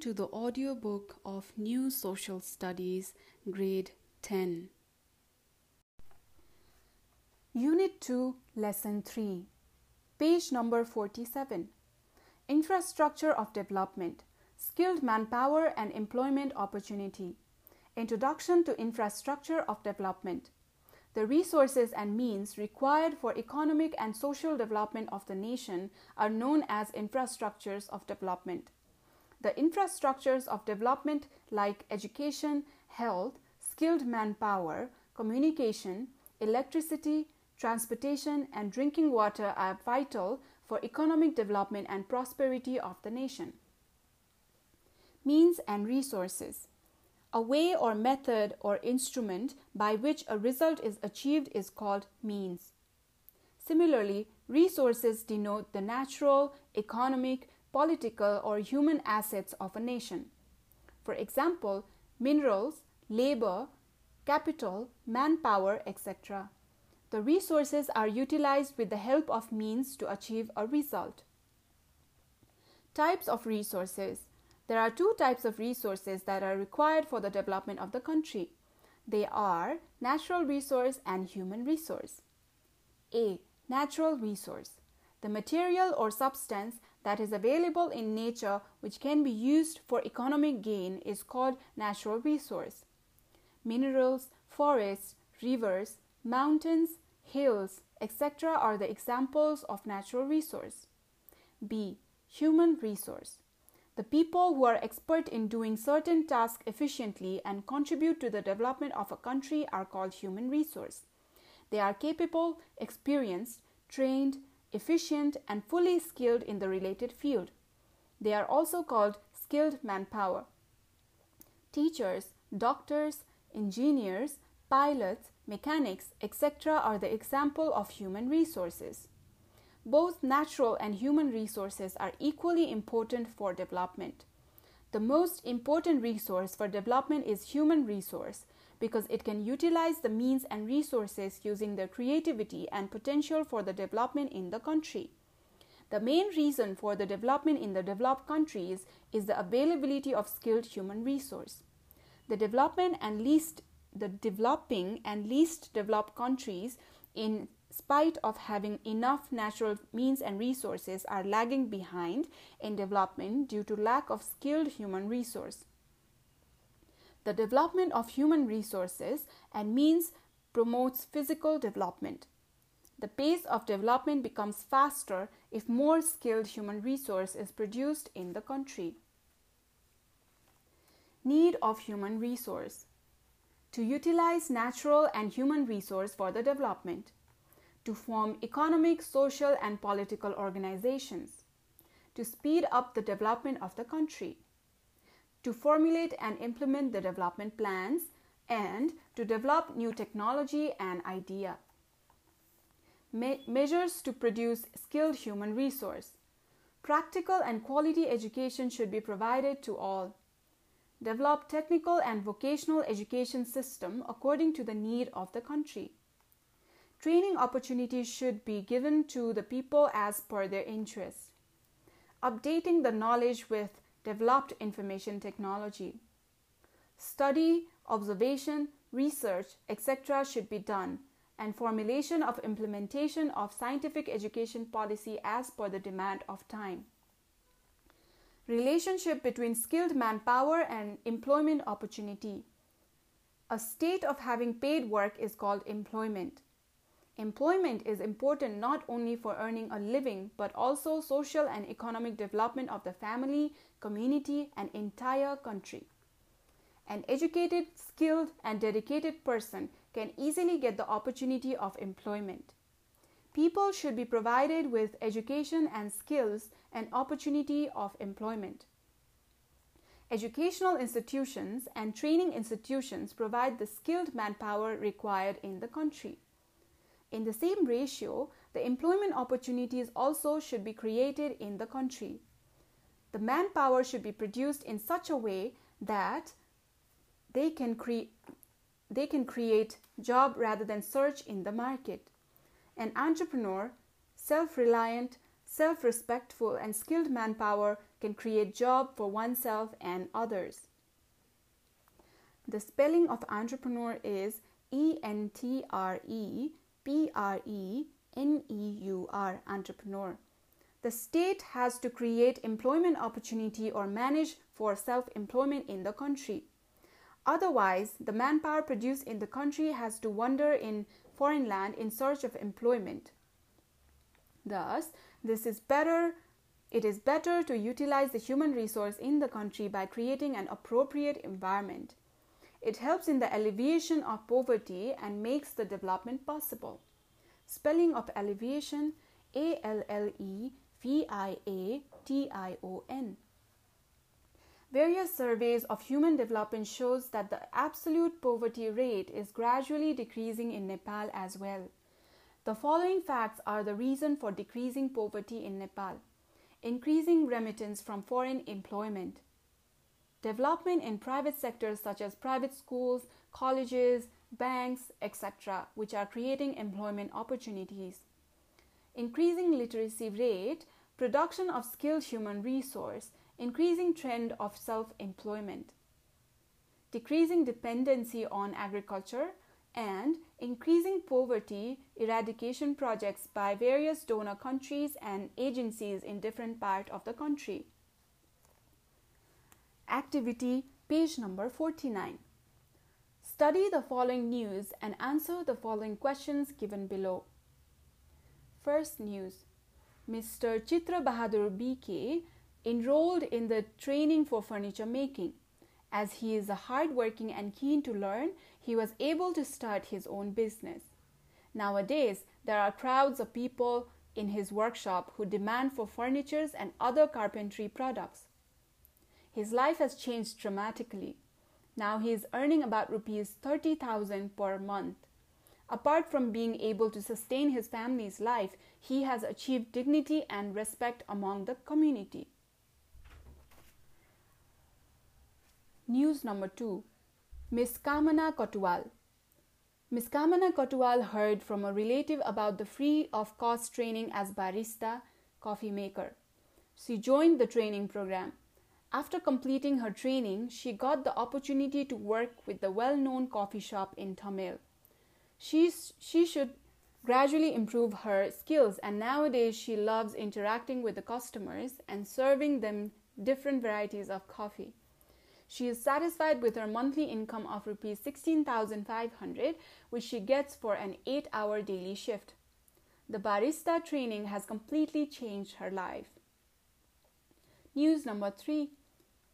to the audiobook of New Social Studies, Grade 10. Unit 2, Lesson 3, page number 47. Infrastructure of Development, Skilled Manpower and Employment Opportunity. Introduction to Infrastructure of Development. The resources and means required for economic and social development of the nation are known as infrastructures of development. The infrastructures of development, like education, health, skilled manpower, communication, electricity, transportation, and drinking water, are vital for economic development and prosperity of the nation. Means and resources. A way or method or instrument by which a result is achieved is called means. Similarly, resources denote the natural, economic, political, or human assets of a nation. For example, minerals, labor, capital, manpower, etc. The resources are utilized with the help of means to achieve a result. Types of resources there are two types of resources that are required for the development of the country. They are natural resource and human resource. A. Natural resource. The material or substance that is available in nature which can be used for economic gain is called natural resource. Minerals, forests, rivers, mountains, hills, etc. are the examples of natural resource. B. Human resource. The people who are expert in doing certain tasks efficiently and contribute to the development of a country are called human resource. They are capable, experienced, trained, efficient, and fully skilled in the related field. They are also called skilled manpower. Teachers, doctors, engineers, pilots, mechanics, etc., are the example of human resources. Both natural and human resources are equally important for development. The most important resource for development is human resource because it can utilize the means and resources using their creativity and potential for the development in the country. The main reason for the development in the developed countries is the availability of skilled human resource. The development and least the developing and least developed countries in spite of having enough natural means and resources, are lagging behind in development due to lack of skilled human resource. The development of human resources and means promotes physical development. The pace of development becomes faster if more skilled human resource is produced in the country. Need of human resource to utilize natural and human resource for the development to form economic, social, and political organizations, to speed up the development of the country, to formulate and implement the development plans, and to develop new technology and idea. Me- measures to produce skilled human resource. Practical and quality education should be provided to all. Develop technical and vocational education system according to the need of the country Training opportunities should be given to the people as per their interest. Updating the knowledge with developed information technology. Study, observation, research, etc. should be done, and formulation of implementation of scientific education policy as per the demand of time. Relationship between skilled manpower and employment opportunity. A state of having paid work is called employment. Employment is important not only for earning a living but also social and economic development of the family, community, and entire country. An educated, skilled, and dedicated person can easily get the opportunity of employment. People should be provided with education and skills and opportunity of employment. Educational institutions and training institutions provide the skilled manpower required in the country. In the same ratio, the employment opportunities also should be created in the country. The manpower should be produced in such a way that they can, cre- they can create job rather than search in the market. An entrepreneur, self reliant, self respectful, and skilled manpower can create job for oneself and others. The spelling of entrepreneur is E N T R E P R E N E U R, entrepreneur. The state has to create employment opportunity or manage for self employment in the country. Otherwise, the manpower produced in the country has to wander in foreign land in search of employment. Thus, this is better it is better to utilize the human resource in the country by creating an appropriate environment. It helps in the alleviation of poverty and makes the development possible. Spelling of alleviation A L L E V I A T I O N. Various surveys of human development shows that the absolute poverty rate is gradually decreasing in Nepal as well. The following facts are the reason for decreasing poverty in Nepal. Increasing remittance from foreign employment. Development in private sectors such as private schools, colleges, banks, etc., which are creating employment opportunities. Increasing literacy rate, production of skilled human resource, increasing trend of self employment, decreasing dependency on agriculture, and increasing poverty eradication projects by various donor countries and agencies in different parts of the country. Activity page number 49. Study the following news and answer the following questions given below. First news Mr. Chitra Bahadur BK enrolled in the training for furniture making. As he is a hardworking and keen to learn, he was able to start his own business. Nowadays, there are crowds of people in his workshop who demand for furnitures and other carpentry products. His life has changed dramatically. Now he is earning about rupees 30,000 per month. Apart from being able to sustain his family's life, he has achieved dignity and respect among the community. News number two Miss Kamana Kotwal. Miss Kamana Kotwal heard from a relative about the free of cost training as barista coffee maker. She joined the training program. After completing her training, she got the opportunity to work with the well known coffee shop in Thamel. She, she should gradually improve her skills, and nowadays she loves interacting with the customers and serving them different varieties of coffee. She is satisfied with her monthly income of rupees 16,500 which she gets for an 8-hour daily shift. The barista training has completely changed her life. News number 3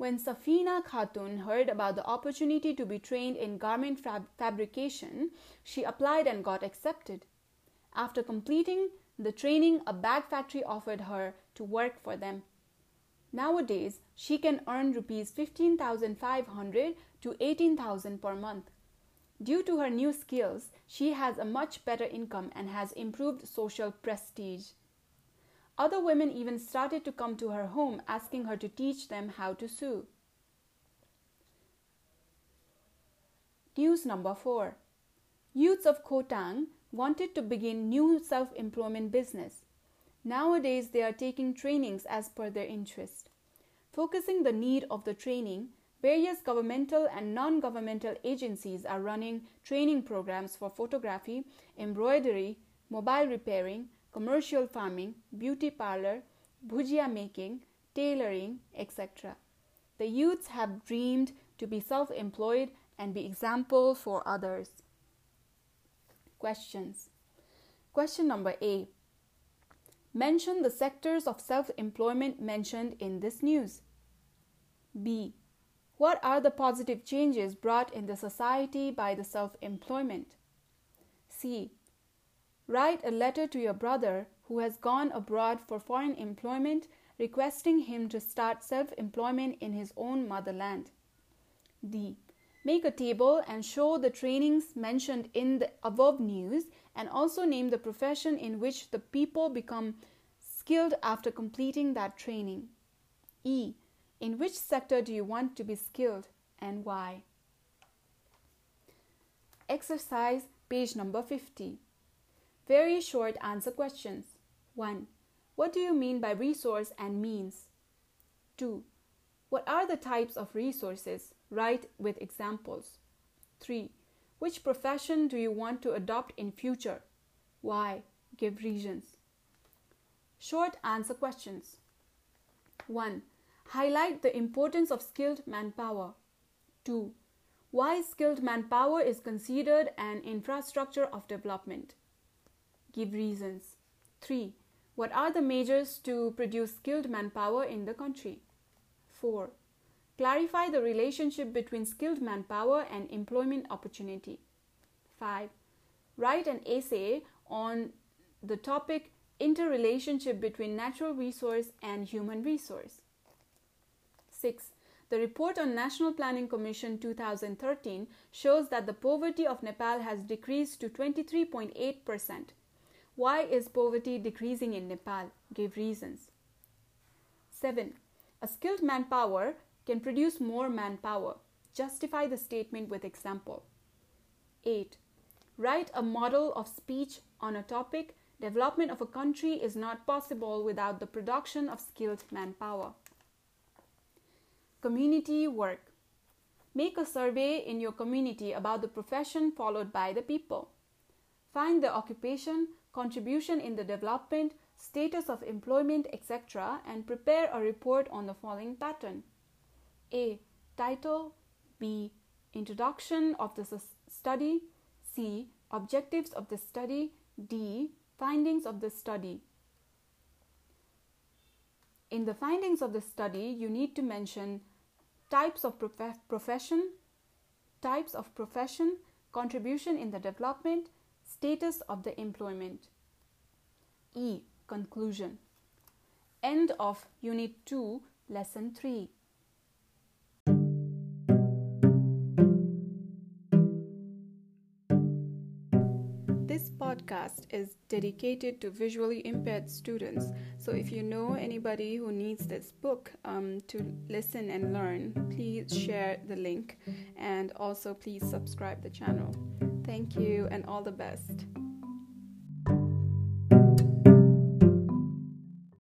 when Safina Khatun heard about the opportunity to be trained in garment fab- fabrication, she applied and got accepted. After completing the training, a bag factory offered her to work for them. Nowadays, she can earn rupees 15,500 to 18,000 per month. Due to her new skills, she has a much better income and has improved social prestige. Other women even started to come to her home asking her to teach them how to sew. News number 4. Youths of Khotang wanted to begin new self-employment business. Nowadays, they are taking trainings as per their interest. Focusing the need of the training, various governmental and non governmental agencies are running training programs for photography, embroidery, mobile repairing, commercial farming, beauty parlor, bhujia making, tailoring, etc. The youths have dreamed to be self employed and be example for others. Questions. Question number A. Mention the sectors of self employment mentioned in this news. B. What are the positive changes brought in the society by the self employment? C. Write a letter to your brother who has gone abroad for foreign employment, requesting him to start self employment in his own motherland. D. Make a table and show the trainings mentioned in the above news and also name the profession in which the people become skilled after completing that training. E. In which sector do you want to be skilled and why? Exercise page number 50. Very short answer questions. 1. What do you mean by resource and means? 2. What are the types of resources? Write with examples. 3. Which profession do you want to adopt in future? Why? Give reasons. Short answer questions. 1. Highlight the importance of skilled manpower. 2. Why skilled manpower is considered an infrastructure of development. Give reasons. 3. What are the measures to produce skilled manpower in the country? 4. Clarify the relationship between skilled manpower and employment opportunity. 5. Write an essay on the topic interrelationship between natural resource and human resource. 6. The report on National Planning Commission 2013 shows that the poverty of Nepal has decreased to 23.8%. Why is poverty decreasing in Nepal? Give reasons. 7. A skilled manpower can produce more manpower. Justify the statement with example. 8. Write a model of speech on a topic. Development of a country is not possible without the production of skilled manpower. Community work. Make a survey in your community about the profession followed by the people. Find the occupation, contribution in the development, status of employment, etc., and prepare a report on the following pattern A. Title, B. Introduction of the study, C. Objectives of the study, D. Findings of the study. In the findings of the study, you need to mention types of prof- profession, types of profession, contribution in the development, status of the employment. E. Conclusion. End of Unit 2, Lesson 3. This podcast is dedicated to visually impaired students. So if you know anybody who needs this book um, to listen and learn, please share the link and also please subscribe the channel. Thank you and all the best.